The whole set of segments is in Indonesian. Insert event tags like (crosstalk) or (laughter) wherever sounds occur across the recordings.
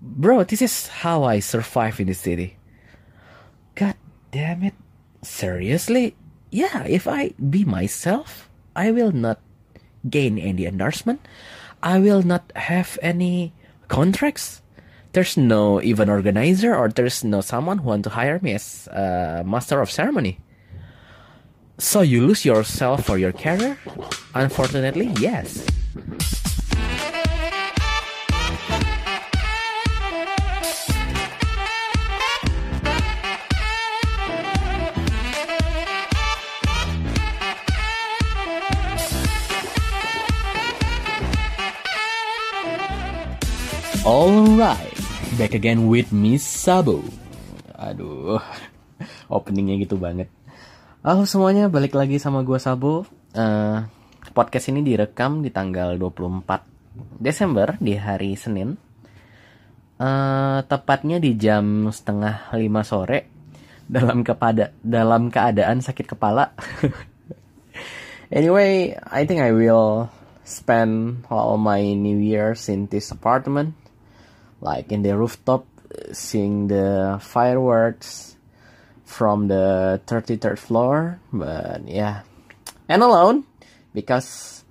Bro, this is how I survive in the city. God damn it. Seriously? Yeah, if I be myself, I will not gain any endorsement. I will not have any contracts. There's no even organizer or there's no someone who want to hire me as a master of ceremony. So you lose yourself for your career? Unfortunately, yes. Alright, back again with Miss Sabo. Aduh, (laughs) openingnya gitu banget. Halo semuanya, balik lagi sama gua Sabo. Uh, podcast ini direkam di tanggal 24 Desember di hari Senin. Uh, tepatnya di jam setengah lima sore dalam kepada dalam keadaan sakit kepala. (laughs) anyway, I think I will spend all my New Year's in this apartment like in the rooftop seeing the fireworks from the 33rd floor but yeah. And alone because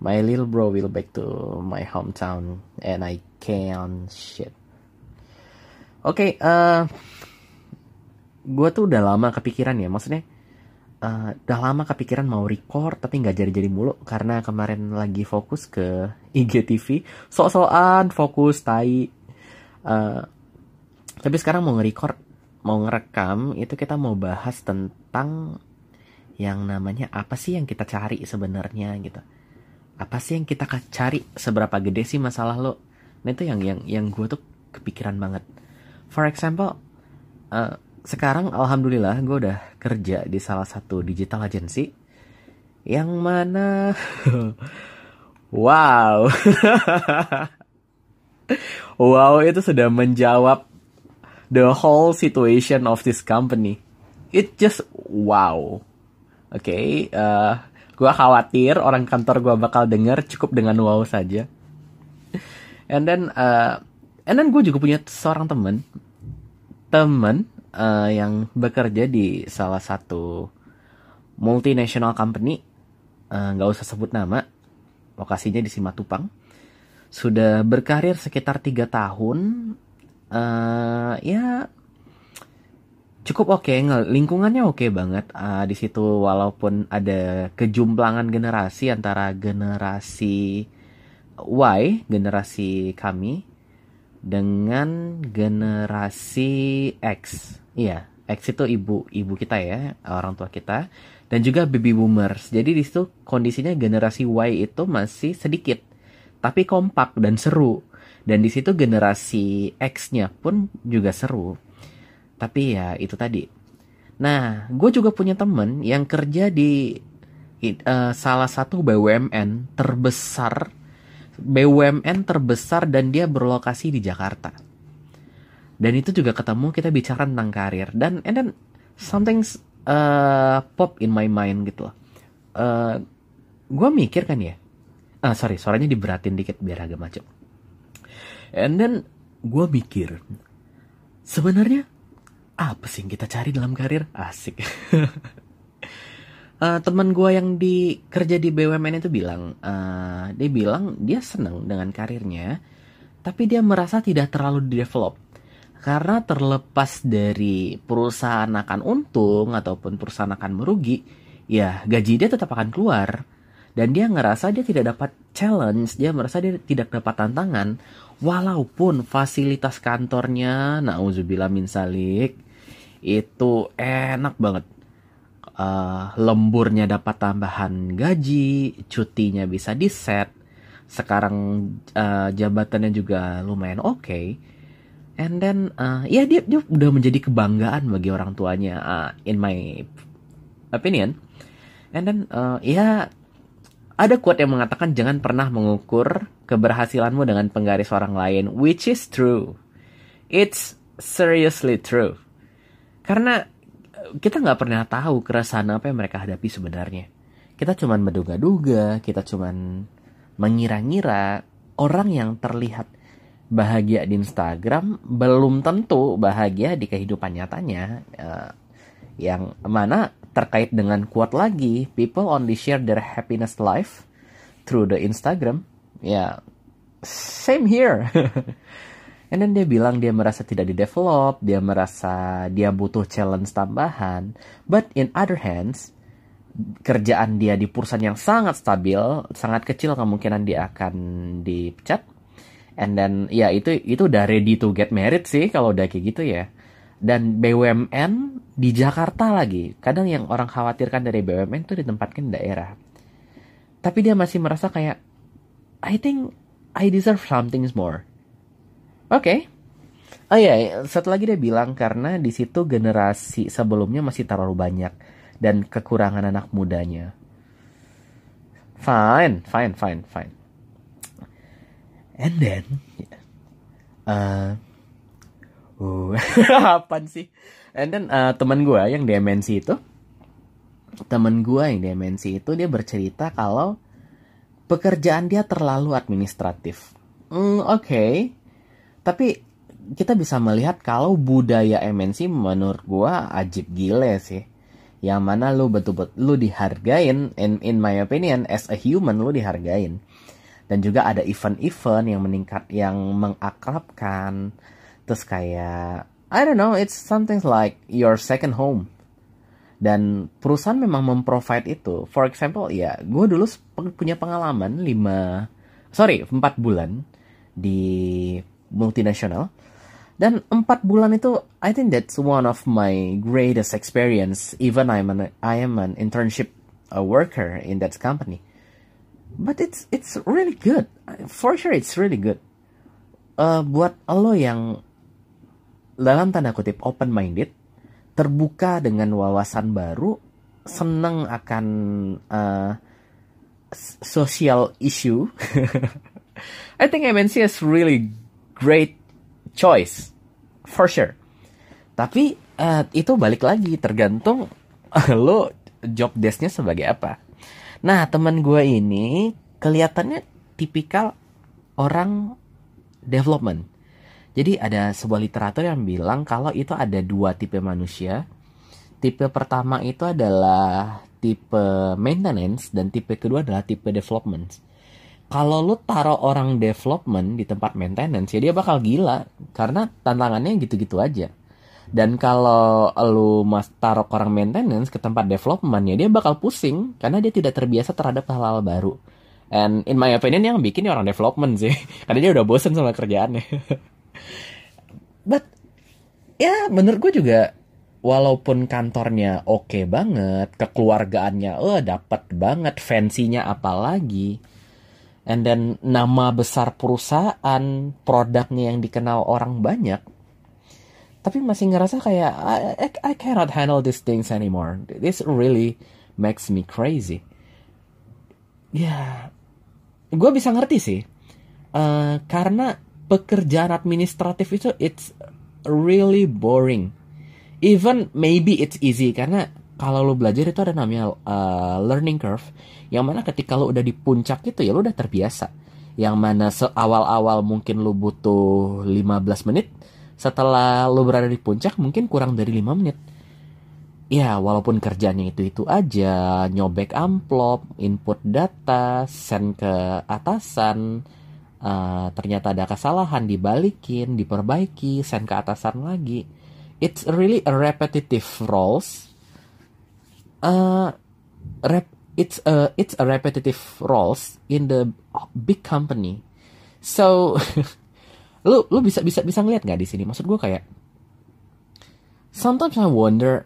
my little bro will back to my hometown and I can't shit. Oke okay, uh, gue tuh udah lama kepikiran ya maksudnya uh, udah lama kepikiran mau record tapi nggak jadi-jadi mulu karena kemarin lagi fokus ke (laughs) IGTV sok-sokan fokus tai Uh, tapi sekarang mau nge-record, mau ngerekam, itu kita mau bahas tentang yang namanya apa sih yang kita cari sebenarnya gitu. Apa sih yang kita cari seberapa gede sih masalah lo? Nah itu yang yang yang gue tuh kepikiran banget. For example, uh, sekarang alhamdulillah gue udah kerja di salah satu digital agency yang mana (laughs) wow (laughs) wow itu sudah menjawab the whole situation of this company. It just wow. Oke, okay, uh, eh, gue khawatir orang kantor gue bakal denger cukup dengan wow saja. And then, uh, and then gue juga punya seorang temen, temen uh, yang bekerja di salah satu multinational company, nggak uh, usah sebut nama, lokasinya di Simatupang sudah berkarir sekitar tiga tahun uh, ya cukup oke okay. lingkungannya oke okay banget uh, di situ walaupun ada kejumplangan generasi antara generasi Y generasi kami dengan generasi X iya X itu ibu ibu kita ya orang tua kita dan juga baby boomers jadi di situ kondisinya generasi Y itu masih sedikit tapi kompak dan seru. Dan di situ generasi X-nya pun juga seru. Tapi ya itu tadi. Nah, gue juga punya temen yang kerja di uh, salah satu BUMN terbesar, BUMN terbesar dan dia berlokasi di Jakarta. Dan itu juga ketemu kita bicara tentang karir dan and then something uh, pop in my mind gitu loh. Uh, gue mikir kan ya, ah sorry suaranya diberatin dikit biar agak macet. And then gue mikir sebenarnya apa sih yang kita cari dalam karir? Asik. Uh, (laughs) teman gue yang di kerja di BUMN itu bilang uh, dia bilang dia senang dengan karirnya tapi dia merasa tidak terlalu develop karena terlepas dari perusahaan akan untung ataupun perusahaan akan merugi ya gaji dia tetap akan keluar dan dia ngerasa dia tidak dapat challenge, dia merasa dia tidak dapat tantangan walaupun fasilitas kantornya nauzubillah min salik itu enak banget. Uh, lemburnya dapat tambahan gaji, cutinya bisa di set. Sekarang uh, jabatannya juga lumayan oke. Okay. And then uh, ya dia dia udah menjadi kebanggaan bagi orang tuanya uh, in my opinion. And then uh, ya ada quote yang mengatakan jangan pernah mengukur keberhasilanmu dengan penggaris orang lain, which is true. It's seriously true. Karena kita nggak pernah tahu keresahan apa yang mereka hadapi sebenarnya. Kita cuma menduga-duga, kita cuma mengira-ngira orang yang terlihat bahagia di Instagram belum tentu bahagia di kehidupan nyatanya uh, yang mana terkait dengan quote lagi people only share their happiness life through the Instagram. Ya yeah, same here. (laughs) And then dia bilang dia merasa tidak di develop dia merasa dia butuh challenge tambahan. But in other hands kerjaan dia di perusahaan yang sangat stabil sangat kecil kemungkinan dia akan dipecat. And then ya itu itu udah ready to get married sih kalau udah kayak gitu ya dan BUMN di Jakarta lagi. Kadang yang orang khawatirkan dari BUMN itu ditempatkan di daerah. Tapi dia masih merasa kayak I think I deserve something more. Oke. Okay. oh ya yeah, satu lagi dia bilang karena di situ generasi sebelumnya masih terlalu banyak dan kekurangan anak mudanya. Fine fine fine fine. And then uh, (laughs) uh apa sih? And then uh, teman gue yang demensi itu teman gue yang demensi itu dia bercerita kalau pekerjaan dia terlalu administratif. Mm, oke. Okay. tapi kita bisa melihat kalau budaya MNC menurut gue ajib gile sih. Yang mana lu betul-betul lu dihargain in in my opinion as a human lu dihargain. Dan juga ada event-event yang meningkat yang mengakrabkan terus kayak I don't know it's something like your second home. Dan perusahaan memang memprovide itu. For example ya gue dulu punya pengalaman 5 sorry 4 bulan di multinasional. Dan empat bulan itu I think that's one of my greatest experience even I'm an I am an internship a worker in that company. But it's it's really good. For sure it's really good. Uh, buat lo yang dalam tanda kutip open minded terbuka dengan wawasan baru senang akan uh, social issue. (laughs) I think MNC is really great choice for sure. Tapi uh, itu balik lagi tergantung (laughs) lo job desknya sebagai apa. Nah, teman gue ini kelihatannya tipikal orang development. Jadi ada sebuah literatur yang bilang kalau itu ada dua tipe manusia. Tipe pertama itu adalah tipe maintenance dan tipe kedua adalah tipe development. Kalau lu taruh orang development di tempat maintenance ya dia bakal gila karena tantangannya gitu-gitu aja. Dan kalau lu mas taruh orang maintenance ke tempat development ya dia bakal pusing karena dia tidak terbiasa terhadap hal-hal baru. And in my opinion yang bikin orang development sih (laughs) karena dia udah bosen sama kerjaannya. (laughs) But ya menurut gue juga walaupun kantornya oke okay banget, kekeluargaannya oh dapat banget, fansinya apalagi. And then nama besar perusahaan, produknya yang dikenal orang banyak, tapi masih ngerasa kayak I, I, I cannot handle these things anymore. This really makes me crazy. Ya, gue bisa ngerti sih. Uh, karena pekerjaan administratif itu it's really boring. Even maybe it's easy karena kalau lo belajar itu ada namanya uh, learning curve yang mana ketika lo udah di puncak itu ya lo udah terbiasa. Yang mana seawal-awal mungkin lo butuh 15 menit, setelah lo berada di puncak mungkin kurang dari 5 menit. Ya, walaupun kerjanya itu-itu aja, nyobek amplop, input data, send ke atasan, uh, ternyata ada kesalahan, dibalikin, diperbaiki, send ke atasan lagi. It's really a repetitive roles. Uh, rep, it's a it's a repetitive roles in the big company. So (laughs) lu lu bisa bisa bisa ngeliat nggak di sini maksud gue kayak sometimes I wonder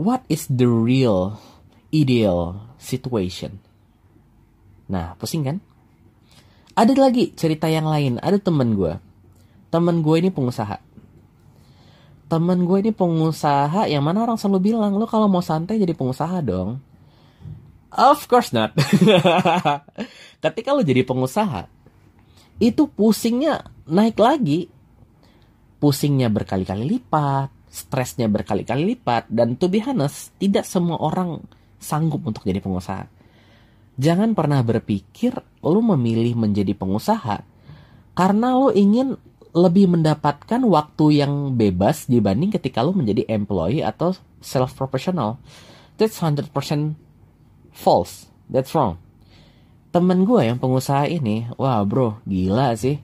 what is the real ideal situation nah pusing kan ada lagi cerita yang lain. Ada temen gue temen gue ini pengusaha. Temen gue ini pengusaha yang mana orang selalu bilang lu kalau mau santai jadi pengusaha dong. Of course not. (laughs) Ketika lu jadi pengusaha itu pusingnya naik lagi. Pusingnya berkali-kali lipat, stresnya berkali-kali lipat, dan to be honest, tidak semua orang sanggup untuk jadi pengusaha. Jangan pernah berpikir lu memilih menjadi pengusaha karena lu ingin lebih mendapatkan waktu yang bebas dibanding ketika lu menjadi employee atau self professional. That's 100% false. That's wrong. Temen gue yang pengusaha ini, wah bro, gila sih.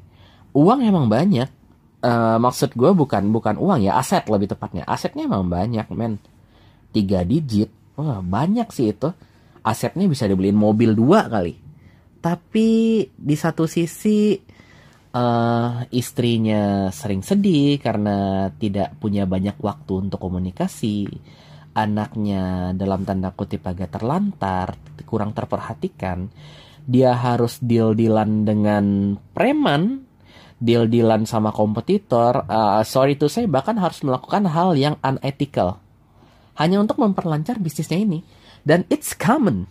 Uang emang banyak. Uh, maksud gue bukan bukan uang ya, aset lebih tepatnya. Asetnya emang banyak, men. Tiga digit, wah banyak sih itu. Asetnya bisa dibeliin mobil dua kali. Tapi di satu sisi uh, istrinya sering sedih karena tidak punya banyak waktu untuk komunikasi. Anaknya dalam tanda kutip agak terlantar, kurang terperhatikan. Dia harus deal-dealan dengan preman, deal-dealan sama kompetitor. Uh, sorry to say, bahkan harus melakukan hal yang unethical. Hanya untuk memperlancar bisnisnya ini. Dan it's common.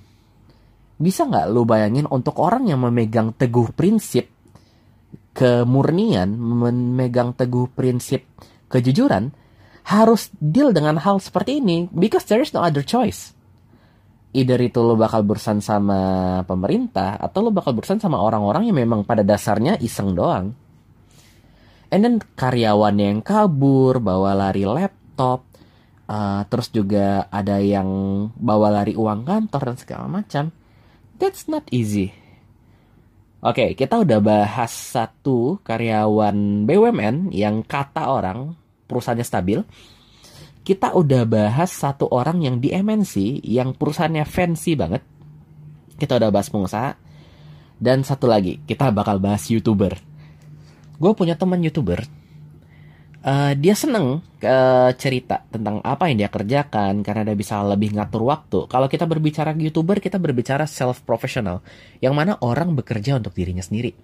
Bisa nggak lu bayangin untuk orang yang memegang teguh prinsip kemurnian, memegang teguh prinsip kejujuran, harus deal dengan hal seperti ini because there is no other choice. Either itu lo bakal berurusan sama pemerintah atau lo bakal berurusan sama orang-orang yang memang pada dasarnya iseng doang. And then karyawan yang kabur, bawa lari laptop, uh, terus juga ada yang bawa lari uang kantor dan segala macam. That's not easy Oke, kita udah bahas satu karyawan BUMN yang kata orang perusahaannya stabil. Kita udah bahas satu orang yang di MNC yang perusahaannya fancy banget. Kita udah bahas pengusaha. Dan satu lagi, kita bakal bahas YouTuber. Gue punya teman YouTuber uh, dia seneng uh, cerita tentang apa yang dia kerjakan karena dia bisa lebih ngatur waktu. Kalau kita berbicara youtuber, kita berbicara self professional, yang mana orang bekerja untuk dirinya sendiri.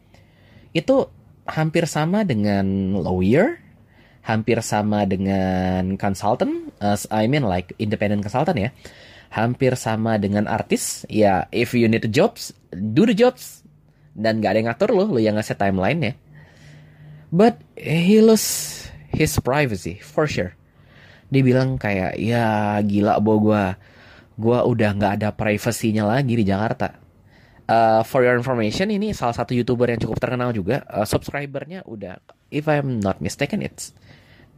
Itu hampir sama dengan lawyer, hampir sama dengan consultant, uh, I mean like independent consultant ya. Hampir sama dengan artis, ya if you need the jobs, do the jobs. Dan gak ada yang ngatur lo, lo yang ngasih timeline ya. But he lost his privacy for sure. Dia bilang kayak ya gila bo gue gue udah nggak ada privasinya lagi di Jakarta. Uh, for your information ini salah satu youtuber yang cukup terkenal juga. Uh, subscribernya udah if I'm not mistaken it's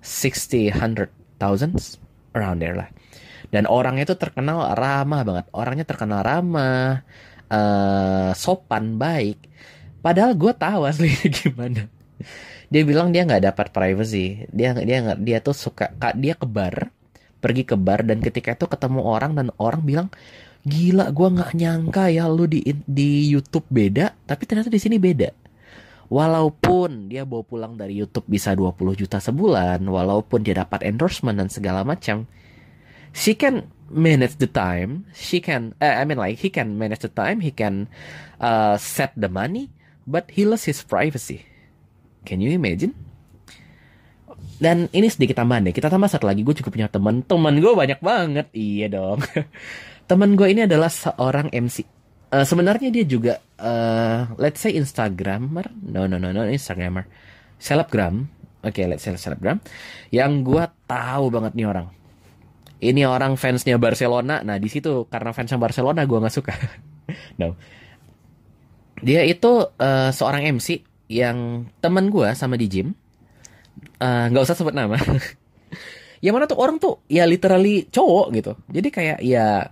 60 hundred thousands around there lah. Dan orangnya itu terkenal ramah banget. Orangnya terkenal ramah uh, sopan baik. Padahal gue tahu asli (laughs) gimana dia bilang dia nggak dapat privacy. Dia dia dia tuh suka dia ke bar pergi ke bar dan ketika itu ketemu orang dan orang bilang gila gue nggak nyangka ya lu di di YouTube beda tapi ternyata di sini beda. Walaupun dia bawa pulang dari YouTube bisa 20 juta sebulan walaupun dia dapat endorsement dan segala macam she can manage the time she can uh, I mean like he can manage the time he can uh, set the money but he lost his privacy Can you imagine? Dan ini sedikit tambahan deh. Kita tambah satu lagi. Gue juga punya teman. Teman gue banyak banget. Iya dong. (laughs) teman gue ini adalah seorang MC. Uh, eh, sebenarnya dia juga, uh, let's say Instagramer. No, no, no, no, Instagramer. Selebgram. Oke, okay, let's say selebgram. Yang gue tahu banget nih orang. Ini orang fansnya Barcelona. Nah, di situ karena fansnya Barcelona gue nggak suka. (laughs) no. Dia itu uh, seorang MC yang teman gue sama di gym eh, nggak uh, usah sebut nama. (laughs) Yang mana tuh orang tuh ya literally cowok gitu. Jadi kayak ya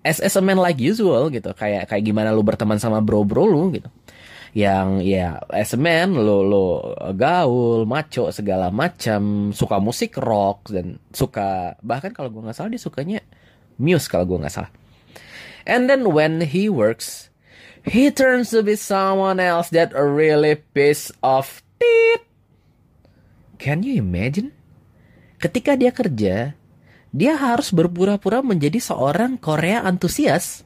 as, as a man like usual gitu. Kayak kayak gimana lu berteman sama bro bro lu gitu. Yang ya as a man lo lo gaul maco segala macam. Suka musik rock dan suka bahkan kalau gue nggak salah dia sukanya Muse kalau gue nggak salah. And then when he works he turns to be someone else that really piss off tit. Can you imagine? Ketika dia kerja, dia harus berpura-pura menjadi seorang Korea antusias.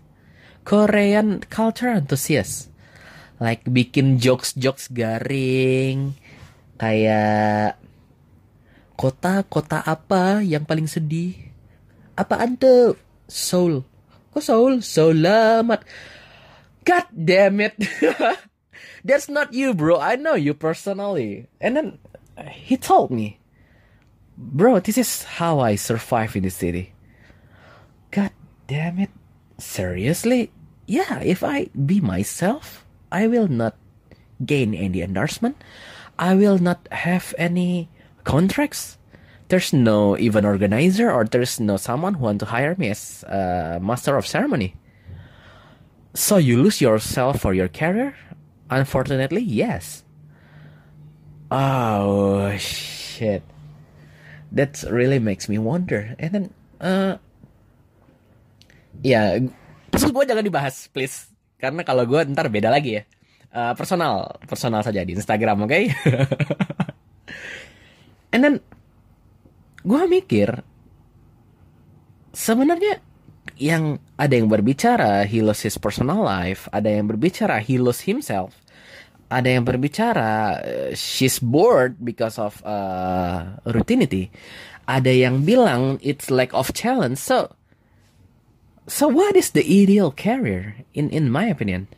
Korean culture antusias. Like bikin jokes-jokes garing. Kayak kota-kota apa yang paling sedih? Apa anda Seoul? Kok Seoul? Seoul amat. God damn it. (laughs) That's not you, bro. I know you personally. And then he told me, bro, this is how I survive in the city. God damn it. Seriously? Yeah, if I be myself, I will not gain any endorsement. I will not have any contracts. There's no even organizer or there's no someone who want to hire me as a master of ceremony. So you lose yourself for your career? Unfortunately, yes. Oh shit. That really makes me wonder. And then uh ya terus gue jangan dibahas please karena kalau gue ntar beda lagi ya uh, personal personal saja di Instagram oke okay? (laughs) and then gue mikir sebenarnya yang ada yang berbicara he lost his personal life ada yang berbicara he lost himself ada yang berbicara uh, she's bored because of uh, routinity ada yang bilang it's lack of challenge so So what is the ideal career in in my opinion?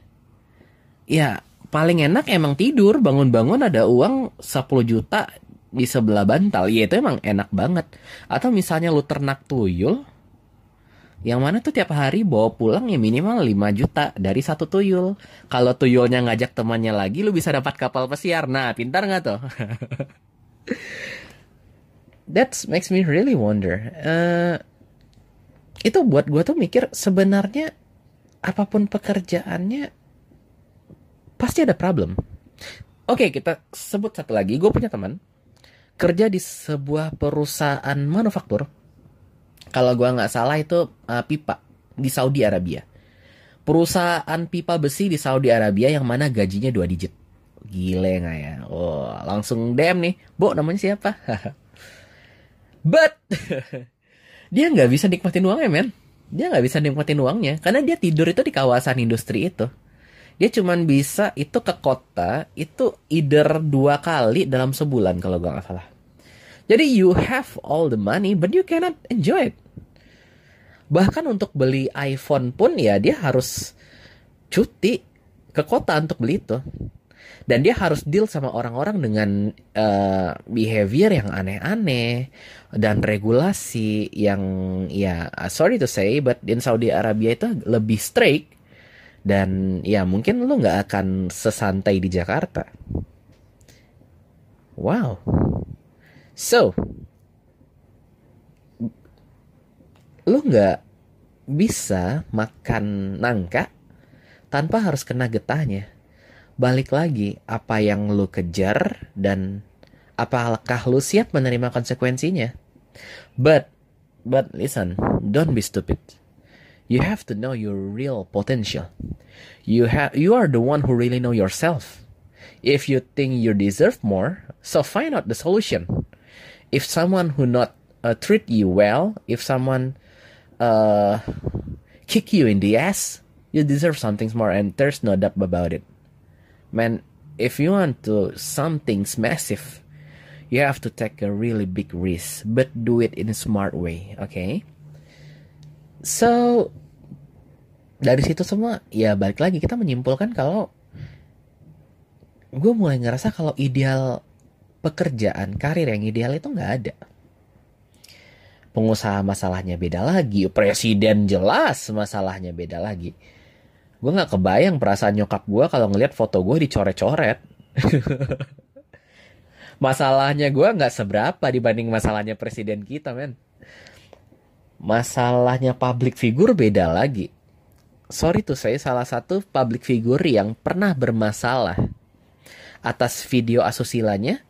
Ya, paling enak emang tidur, bangun-bangun ada uang 10 juta di sebelah bantal. Ya itu emang enak banget. Atau misalnya lu ternak tuyul, yang mana tuh tiap hari bawa pulang ya minimal 5 juta dari satu tuyul. Kalau tuyulnya ngajak temannya lagi, lu bisa dapat kapal pesiar. Nah, pintar nggak tuh? (laughs) That makes me really wonder. Uh, itu buat gue tuh mikir sebenarnya apa pun pekerjaannya pasti ada problem. Oke, kita sebut satu lagi. Gue punya teman kerja di sebuah perusahaan manufaktur. Kalau gue nggak salah itu uh, pipa di Saudi Arabia. Perusahaan pipa besi di Saudi Arabia yang mana gajinya dua digit. Gile nggak ya? Oh, langsung DM nih. Bo, namanya siapa? (laughs) But (laughs) dia nggak bisa nikmatin uangnya men dia nggak bisa nikmatin uangnya karena dia tidur itu di kawasan industri itu dia cuman bisa itu ke kota itu either dua kali dalam sebulan kalau gue nggak salah jadi you have all the money but you cannot enjoy it bahkan untuk beli iPhone pun ya dia harus cuti ke kota untuk beli itu dan dia harus deal sama orang-orang dengan uh, behavior yang aneh-aneh dan regulasi yang ya sorry to say but in Saudi Arabia itu lebih strict dan ya mungkin lu nggak akan sesantai di Jakarta. Wow. So, lu nggak bisa makan nangka tanpa harus kena getahnya balik lagi apa yang lu kejar dan apakah lu siap menerima konsekuensinya. But but listen, don't be stupid. You have to know your real potential. You have you are the one who really know yourself. If you think you deserve more, so find out the solution. If someone who not uh, treat you well, if someone uh, kick you in the ass, you deserve something more, and there's no doubt about it man, if you want to something's massive, you have to take a really big risk, but do it in a smart way, okay? So dari situ semua ya balik lagi kita menyimpulkan kalau gue mulai ngerasa kalau ideal pekerjaan karir yang ideal itu nggak ada. Pengusaha masalahnya beda lagi presiden jelas masalahnya beda lagi. Gue nggak kebayang perasaan nyokap gue kalau ngeliat foto gue dicoret-coret. (laughs) Masalahnya gue nggak seberapa dibanding masalahnya presiden kita men. Masalahnya public figure beda lagi. Sorry tuh saya salah satu public figure yang pernah bermasalah atas video asusilanya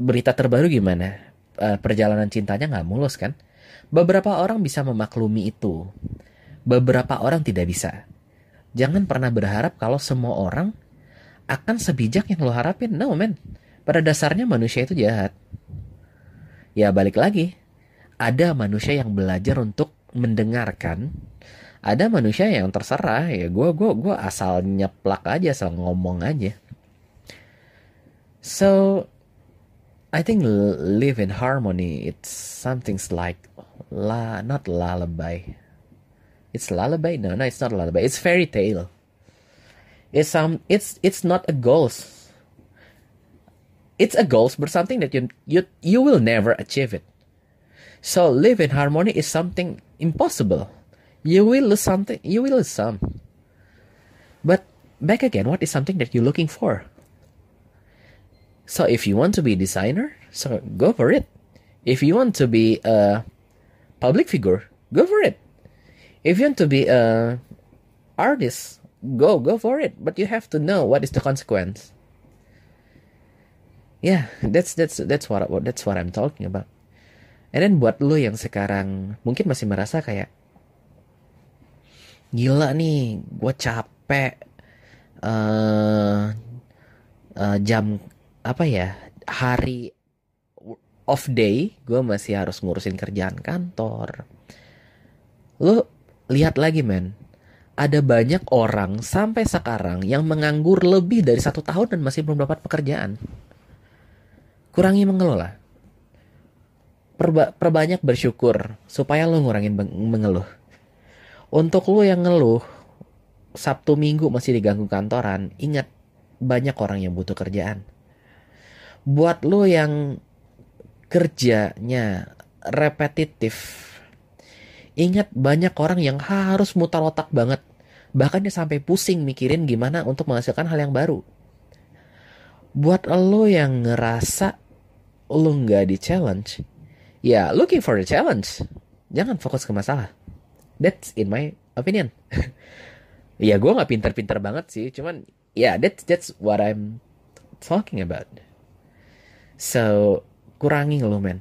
berita terbaru gimana uh, perjalanan cintanya nggak mulus kan beberapa orang bisa memaklumi itu beberapa orang tidak bisa Jangan pernah berharap kalau semua orang akan sebijak yang lo harapin. No, man. Pada dasarnya manusia itu jahat. Ya balik lagi. Ada manusia yang belajar untuk mendengarkan. Ada manusia yang terserah. Ya gue gua gua asal nyeplak aja, asal ngomong aja. So I think live in harmony. It's something like la not lullaby. It's lullaby? No, no, it's not lullaby. It's fairy tale. It's um, it's it's not a ghost. It's a ghost, but something that you you you will never achieve it. So live in harmony is something impossible. You will lose something. You will lose some. But back again, what is something that you're looking for? So if you want to be a designer, so go for it. If you want to be a public figure, go for it. If you want to be a artist, go go for it. But you have to know what is the consequence. Yeah, that's that's that's what that's what I'm talking about. And then buat lo yang sekarang mungkin masih merasa kayak gila nih, gue capek uh, uh, jam apa ya hari off day gue masih harus ngurusin kerjaan kantor. Lo lihat lagi men, ada banyak orang sampai sekarang yang menganggur lebih dari satu tahun dan masih belum dapat pekerjaan. Kurangi mengelola perba perbanyak bersyukur supaya lo ngurangin mengeluh. Untuk lo yang ngeluh, Sabtu Minggu masih diganggu kantoran, ingat banyak orang yang butuh kerjaan. Buat lo yang kerjanya repetitif, ingat banyak orang yang harus mutar otak banget. Bahkan dia sampai pusing mikirin gimana untuk menghasilkan hal yang baru. Buat lo yang ngerasa lo nggak di challenge, ya looking for a challenge. Jangan fokus ke masalah. That's in my opinion. (laughs) ya gue nggak pinter-pinter banget sih, cuman ya yeah, that's that's what I'm talking about. So kurangi lo men.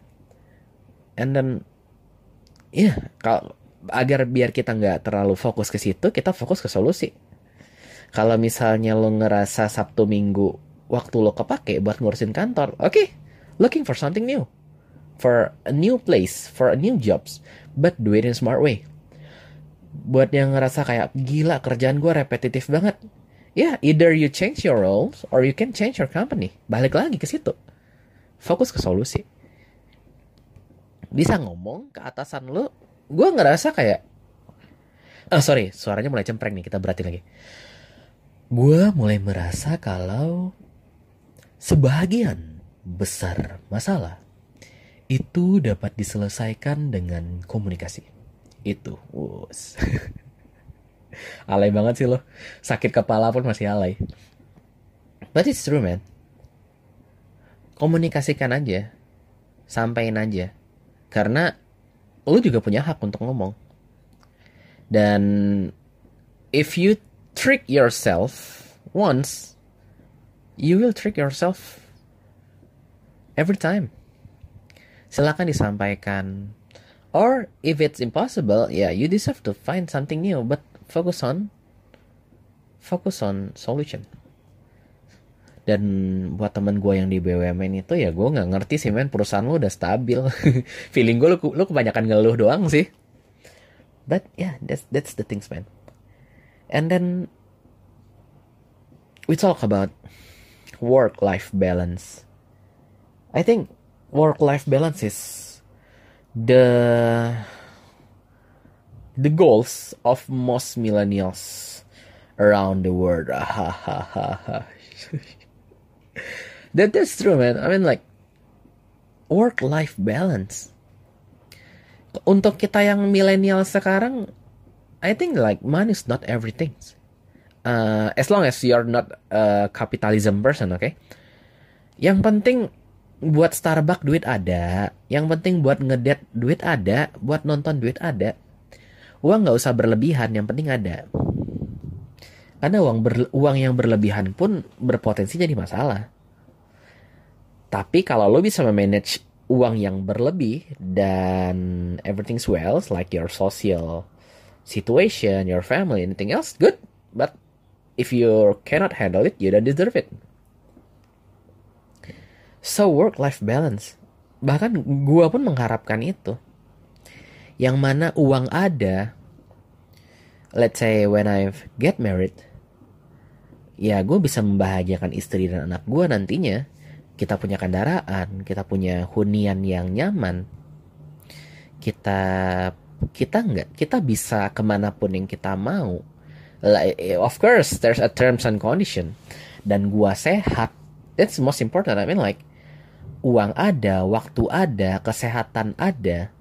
And then ya yeah, kalau agar biar kita nggak terlalu fokus ke situ, kita fokus ke solusi. Kalau misalnya lo ngerasa Sabtu Minggu waktu lo kepake buat ngurusin kantor, oke, okay, looking for something new for a new place, for a new jobs, but do it in smart way. Buat yang ngerasa kayak gila kerjaan gue repetitif banget, ya yeah, either you change your roles or you can change your company. Balik lagi ke situ, fokus ke solusi. Bisa ngomong ke atasan lo, gue ngerasa kayak, oh, sorry, suaranya mulai cempreng nih, kita berarti lagi. Gue mulai merasa kalau sebagian besar masalah itu dapat diselesaikan dengan komunikasi. Itu, us. (laughs) alay banget sih lo. Sakit kepala pun masih alay. But it's true man. Komunikasikan aja. Sampaikan aja. Karena lo juga punya hak untuk ngomong. Dan if you trick yourself once, you will trick yourself every time silakan disampaikan. Or if it's impossible, yeah, you deserve to find something new, but focus on focus on solution. Dan buat temen gue yang di BUMN itu ya gue nggak ngerti sih men perusahaan lu udah stabil. (laughs) Feeling gue lu, lu kebanyakan ngeluh doang sih. But yeah, that's that's the things man. And then we talk about work life balance. I think work life balance is the the goals of most millennials around the world. (laughs) (laughs) that that's true, man. I mean, like work life balance. Untuk kita yang milenial sekarang, I think like money is not everything. Uh, as long as you're not a capitalism person, okay? Yang penting buat Starbucks duit ada, yang penting buat ngedet duit ada, buat nonton duit ada. Uang nggak usah berlebihan, yang penting ada. Karena uang ber, uang yang berlebihan pun berpotensi jadi masalah. Tapi kalau lo bisa memanage uang yang berlebih dan everything's well, like your social situation, your family, anything else, good. But if you cannot handle it, you don't deserve it. So work life balance. Bahkan gua pun mengharapkan itu. Yang mana uang ada, let's say when I get married, ya gue bisa membahagiakan istri dan anak gue nantinya. Kita punya kendaraan, kita punya hunian yang nyaman. Kita kita nggak kita bisa ke mana pun yang kita mau. Like, of course, there's a terms and condition. Dan gua sehat. That's most important. I mean like uang ada, waktu ada, kesehatan ada,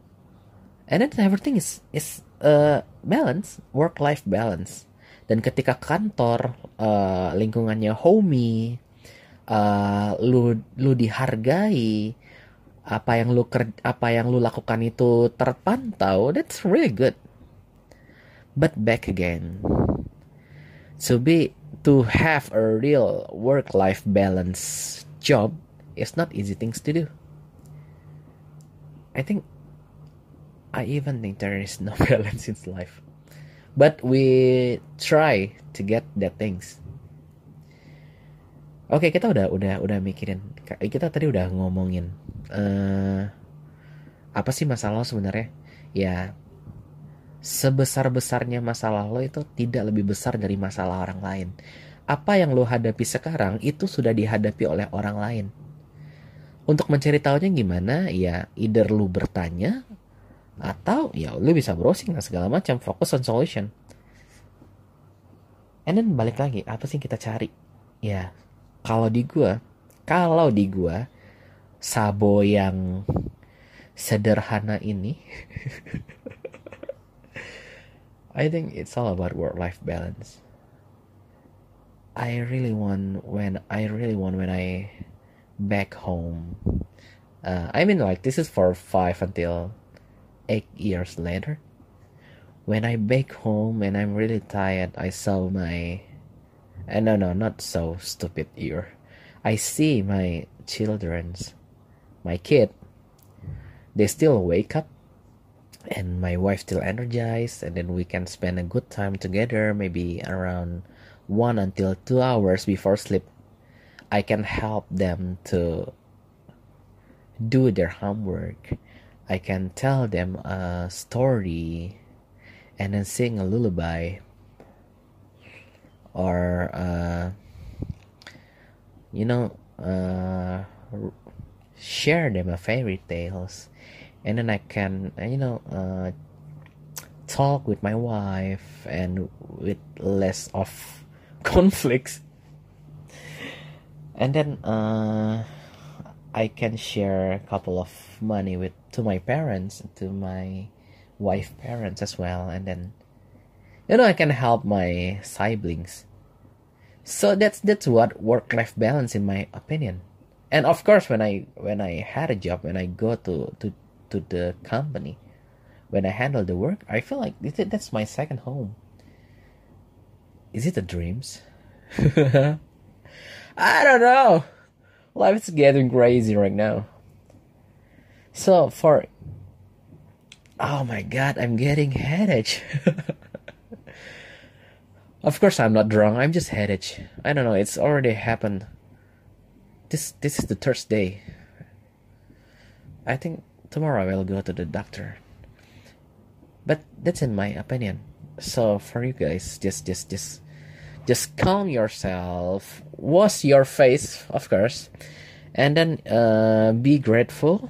and then everything is is uh, balance, work life balance. Dan ketika kantor uh, lingkungannya homey, uh, lu lu dihargai apa yang lu ker, apa yang lu lakukan itu terpantau that's really good. But back again. To be to have a real work life balance job is not easy things to do. I think i even think there is no (laughs) balance in life but we try to get that things Oke, okay, kita udah udah udah mikirin. Kita tadi udah ngomongin uh, apa sih masalah lo sebenarnya? Ya, sebesar-besarnya masalah lo itu tidak lebih besar dari masalah orang lain. Apa yang lo hadapi sekarang itu sudah dihadapi oleh orang lain. Untuk mencari tahunya gimana? Ya, either lu bertanya atau ya lu bisa browsing lah segala macam, fokus on solution. And then balik lagi, apa sih kita cari? Ya, kalau di gua kalau di gua Sabo yang sederhana ini (laughs) I think it's all about work life balance I really want when I really want when I back home uh, I mean like this is for five until eight years later when I back home and I'm really tired I saw my uh, no, no, not so stupid ear. I see my children's, my kid, they still wake up and my wife still energized and then we can spend a good time together maybe around one until two hours before sleep i can help them to do their homework i can tell them a story and then sing a lullaby or uh, you know uh, share them a fairy tales. And then i can you know uh, talk with my wife and with less of (laughs) conflicts. And then uh, i can share a couple of money with to my parents to my wife parents as well and then you know i can help my siblings. So that's that's what work life balance in my opinion. And of course when i when i had a job when i go to to to the company when i handle the work i feel like that's my second home. Is it a dreams? (laughs) I don't know life is getting crazy right now so for oh my god i'm getting headache (laughs) Of course I'm not drunk, I'm just headache. I don't know, it's already happened. This this is the third day. I think tomorrow I will go to the doctor. But that's in my opinion. So for you guys, just just just just calm yourself, wash your face, of course, and then uh, be grateful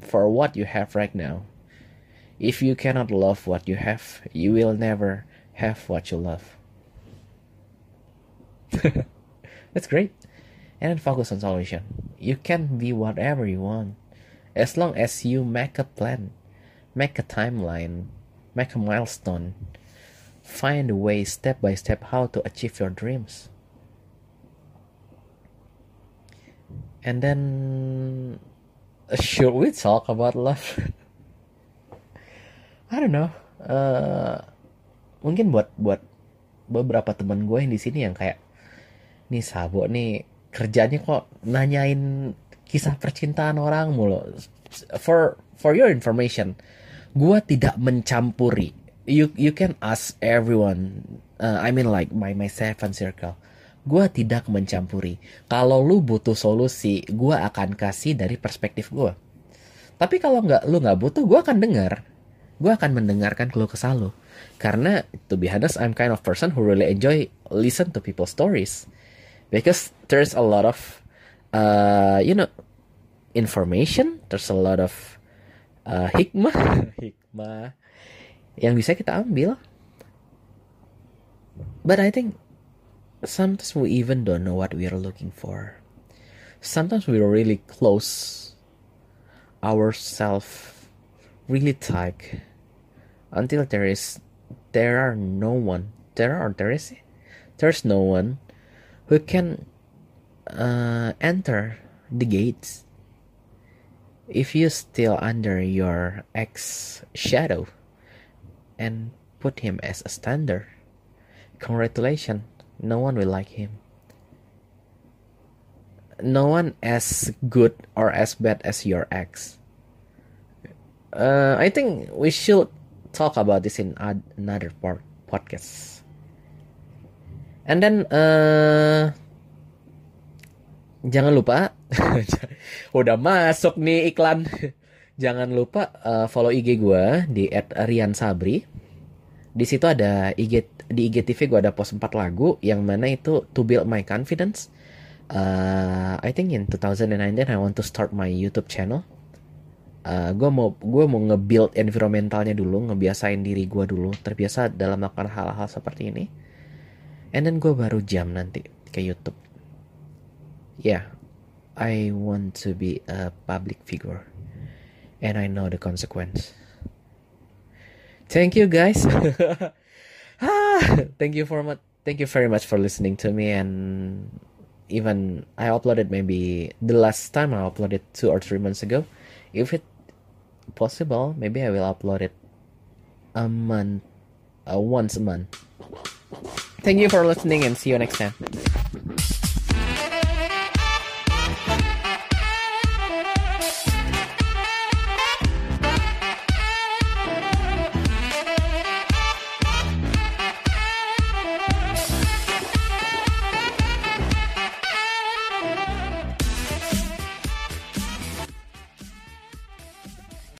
for what you have right now. If you cannot love what you have, you will never have what you love. (laughs) That's great. And then focus on solution. You can be whatever you want. As long as you make a plan, make a timeline, make a milestone, find a way step by step how to achieve your dreams. And then should we talk about love? (laughs) I don't know. Uh, mungkin buat buat beberapa teman gue yang di sini yang kayak nih Sabo nih kerjanya kok nanyain kisah percintaan orang mulu. For for your information, gue tidak mencampuri. You you can ask everyone. Uh, I mean like my my seven circle. Gue tidak mencampuri. Kalau lu butuh solusi, gue akan kasih dari perspektif gue. Tapi kalau nggak lu nggak butuh, gue akan dengar. Gue akan mendengarkan keluh kesah lu. Karena to be honest, I'm kind of person who really enjoy listen to people's stories because there's a lot of uh, you know information there's a lot of uh, hikmah (laughs) hikmah yang bisa kita ambil but I think sometimes we even don't know what we are looking for. Sometimes we're really close ourselves really tight until there is there are no one. There are there is there's no one who can uh, enter the gates if you still under your ex shadow and put him as a standard. Congratulations. No one will like him. No one as good or as bad as your ex. Uh, i think we should talk about this in another part podcast. And then uh, jangan lupa (laughs) udah masuk nih iklan jangan lupa uh, follow IG gue di @rian_sabri. Di situ ada IG di IGTV gue ada post 4 lagu yang mana itu to build my confidence. Uh, I think in 2019 I want to start my YouTube channel. Uh, gue mau gue mau nge-build environmentalnya dulu ngebiasain diri gue dulu. Terbiasa dalam melakukan hal-hal seperti ini. And then gue baru jam nanti ke YouTube. Yeah, I want to be a public figure, and I know the consequence. Thank you, guys. (laughs) ah, thank you for much. Thank you very much for listening to me, and even I uploaded maybe the last time I uploaded two or three months ago. If it possible, maybe I will upload it a month, uh, once a month. Thank you for listening, and see you next time.